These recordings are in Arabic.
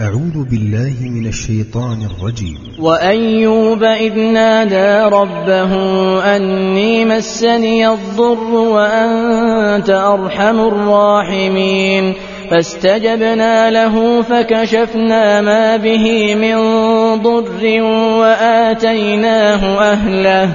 أعوذ بالله من الشيطان الرجيم. وأيوب إذ نادى ربه أني مسني الضر وأنت أرحم الراحمين. فاستجبنا له فكشفنا ما به من ضر وآتيناه أهله.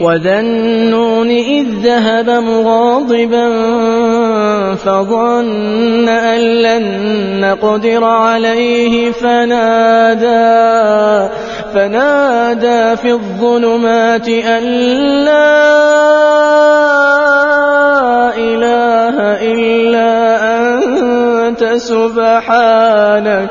وذا النون إذ ذهب مغاضبا فظن أن لن نقدر عليه فنادى فنادى في الظلمات أن لا إله إلا أنت سبحانك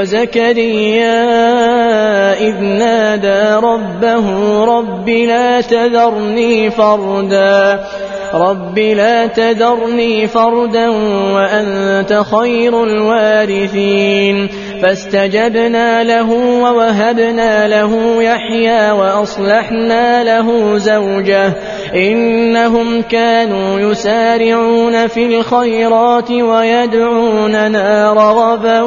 وزكريا إذ نادى ربه رب لا تذرني فردا رب لا تذرني فردا وأنت خير الوارثين. فاستجبنا له ووهبنا له يحيى وأصلحنا له زوجه. إنهم كانوا يسارعون في الخيرات ويدعوننا رغبا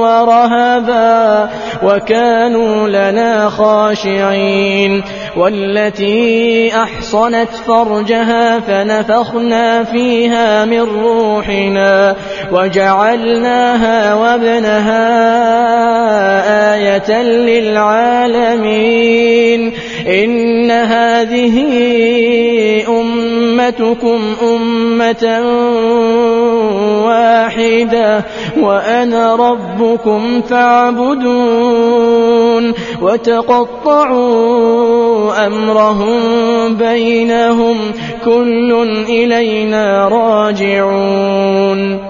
ورهبا وكانوا لنا خاشعين. والتي أحصنت فرجها فنفخنا فيها من روحنا وجعلناها وابنها آية للعالمين إن هذه أمتكم أمة واحدة وأنا ربكم فاعبدون وتقطعوا أمرهم بينهم كل إلينا راجعون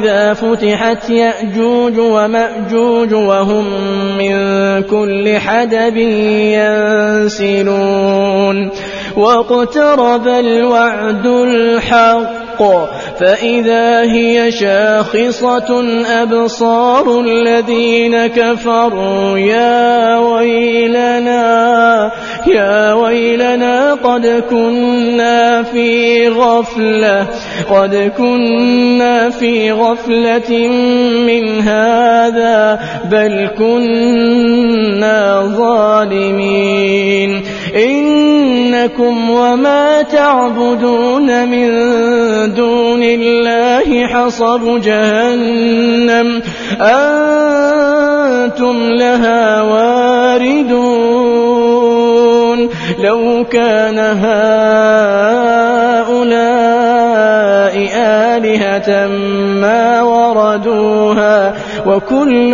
إذا فتحت يأجوج ومأجوج وهم من كل حدب ينسلون. واقترب الوعد الحق فإذا هي شاخصة أبصار الذين كفروا يا ويلنا يا ويلنا قد كنا في غفلة قد كنا في غفلة من هذا بل كنا ظالمين. إنكم وما تعبدون من دون الله حصب جهنم أنتم لها واردون لو كان هؤلاء آلهة ما وردوها وكل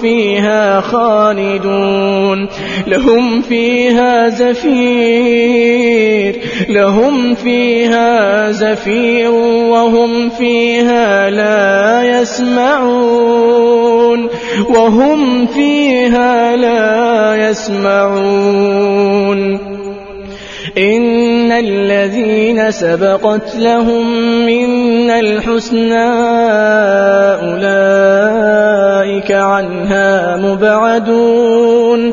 فيها خالدون. لهم فيها زفير لهم فيها زفير وهم فيها لا يسمعون. وهم فيها لا يسمعون. إن الذين سبقت لهم منا الحسنى أولئك عنها مبعدون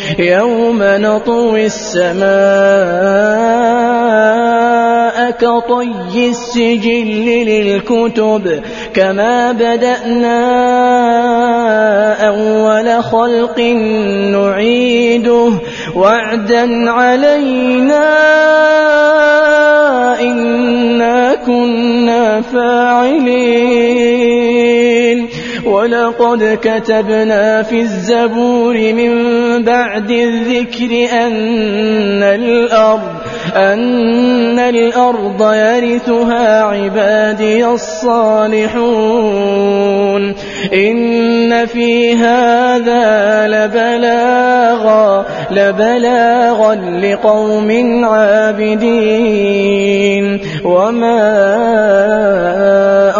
يوم نطوي السماء كطي السجل للكتب كما بدأنا أول خلق نعيده وعدا علينا إنا ولقد كتبنا في الزبور من بعد الذكر أن الأرض أن الأرض يرثها عبادي الصالحون إن في هذا لبلاغا لبلاغا لقوم عابدين. وما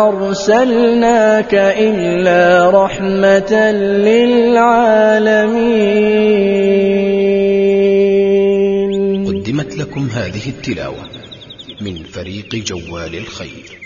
أرسلناك إلا رحمة للعالمين. لكم هذه التلاوة من فريق جوال الخير.